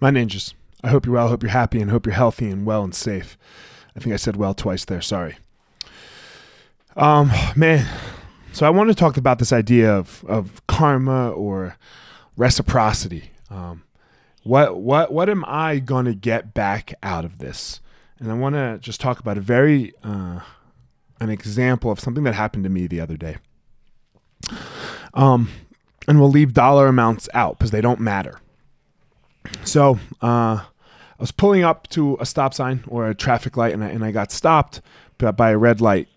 My ninjas, I hope you're well, hope you're happy, and hope you're healthy and well and safe. I think I said well twice there, sorry. Um, man, so I want to talk about this idea of, of karma or reciprocity. Um, what what what am I going to get back out of this? And I want to just talk about a very uh, an example of something that happened to me the other day. Um, and we'll leave dollar amounts out because they don't matter. So uh, I was pulling up to a stop sign or a traffic light, and I, and I got stopped by a red light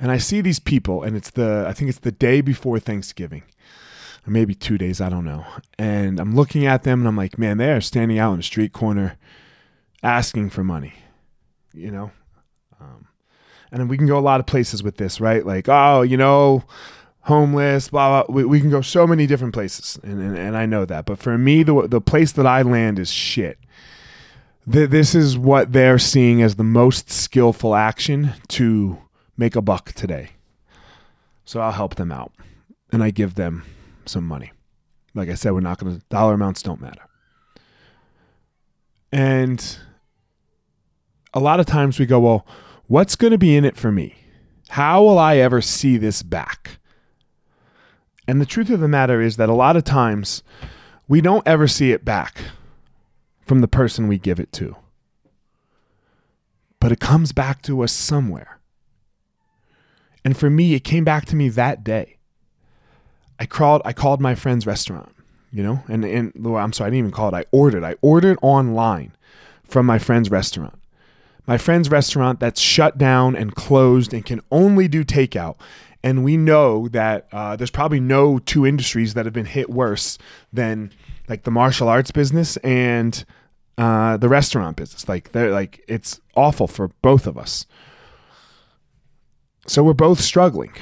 and I see these people, and it's the I think it's the day before Thanksgiving, or maybe two days, I don't know. And I'm looking at them, and I'm like, man, they are standing out in a street corner, asking for money, you know. Um, and we can go a lot of places with this, right? Like, oh, you know, homeless, blah blah. We, we can go so many different places, and, and and I know that. But for me, the the place that I land is shit this is what they're seeing as the most skillful action to make a buck today. So I'll help them out and I give them some money. Like I said, we're not going to, dollar amounts don't matter. And a lot of times we go, well, what's going to be in it for me? How will I ever see this back? And the truth of the matter is that a lot of times we don't ever see it back from the person we give it to. But it comes back to us somewhere. And for me, it came back to me that day. I called I called my friend's restaurant, you know, and and I'm sorry, I didn't even call it. I ordered. I ordered online from my friend's restaurant. My friend's restaurant that's shut down and closed and can only do takeout. And we know that uh, there's probably no two industries that have been hit worse than like the martial arts business and uh, the restaurant business. Like they're like it's awful for both of us. So we're both struggling.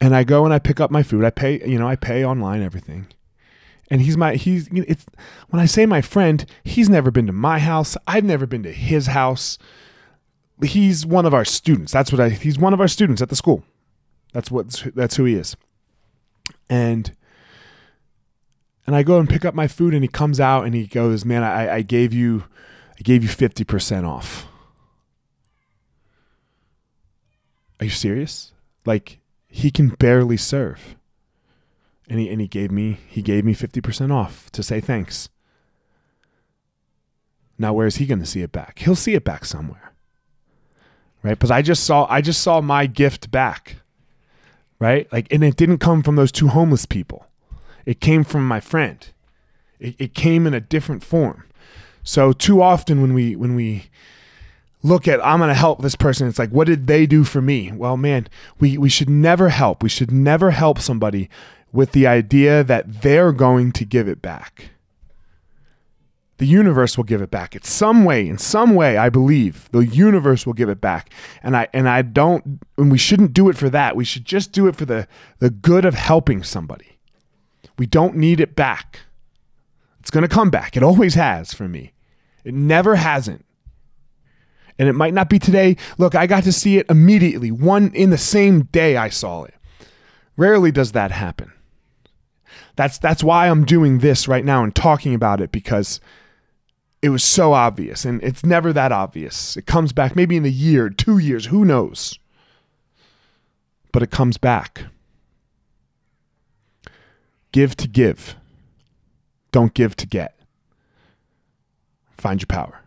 And I go and I pick up my food. I pay, you know, I pay online everything. And he's my he's it's when I say my friend, he's never been to my house. I've never been to his house. He's one of our students. That's what I he's one of our students at the school. That's what that's who he is. And and I go and pick up my food and he comes out and he goes, Man, I, I gave you I gave you 50% off. Are you serious? Like he can barely serve. And he and he gave me he gave me 50% off to say thanks. Now where is he going to see it back? He'll see it back somewhere. Right? Because I just saw I just saw my gift back. Right? Like and it didn't come from those two homeless people. It came from my friend. It, it came in a different form. So too often when we when we look at I'm going to help this person. It's like, what did they do for me? Well, man, we we should never help. We should never help somebody with the idea that they're going to give it back. The universe will give it back. It's some way, in some way, I believe the universe will give it back. And I and I don't and we shouldn't do it for that. We should just do it for the the good of helping somebody. We don't need it back. It's going to come back. It always has for me. It never hasn't and it might not be today. Look, I got to see it immediately, one in the same day I saw it. Rarely does that happen. That's that's why I'm doing this right now and talking about it because it was so obvious and it's never that obvious. It comes back maybe in a year, 2 years, who knows. But it comes back. Give to give. Don't give to get. Find your power.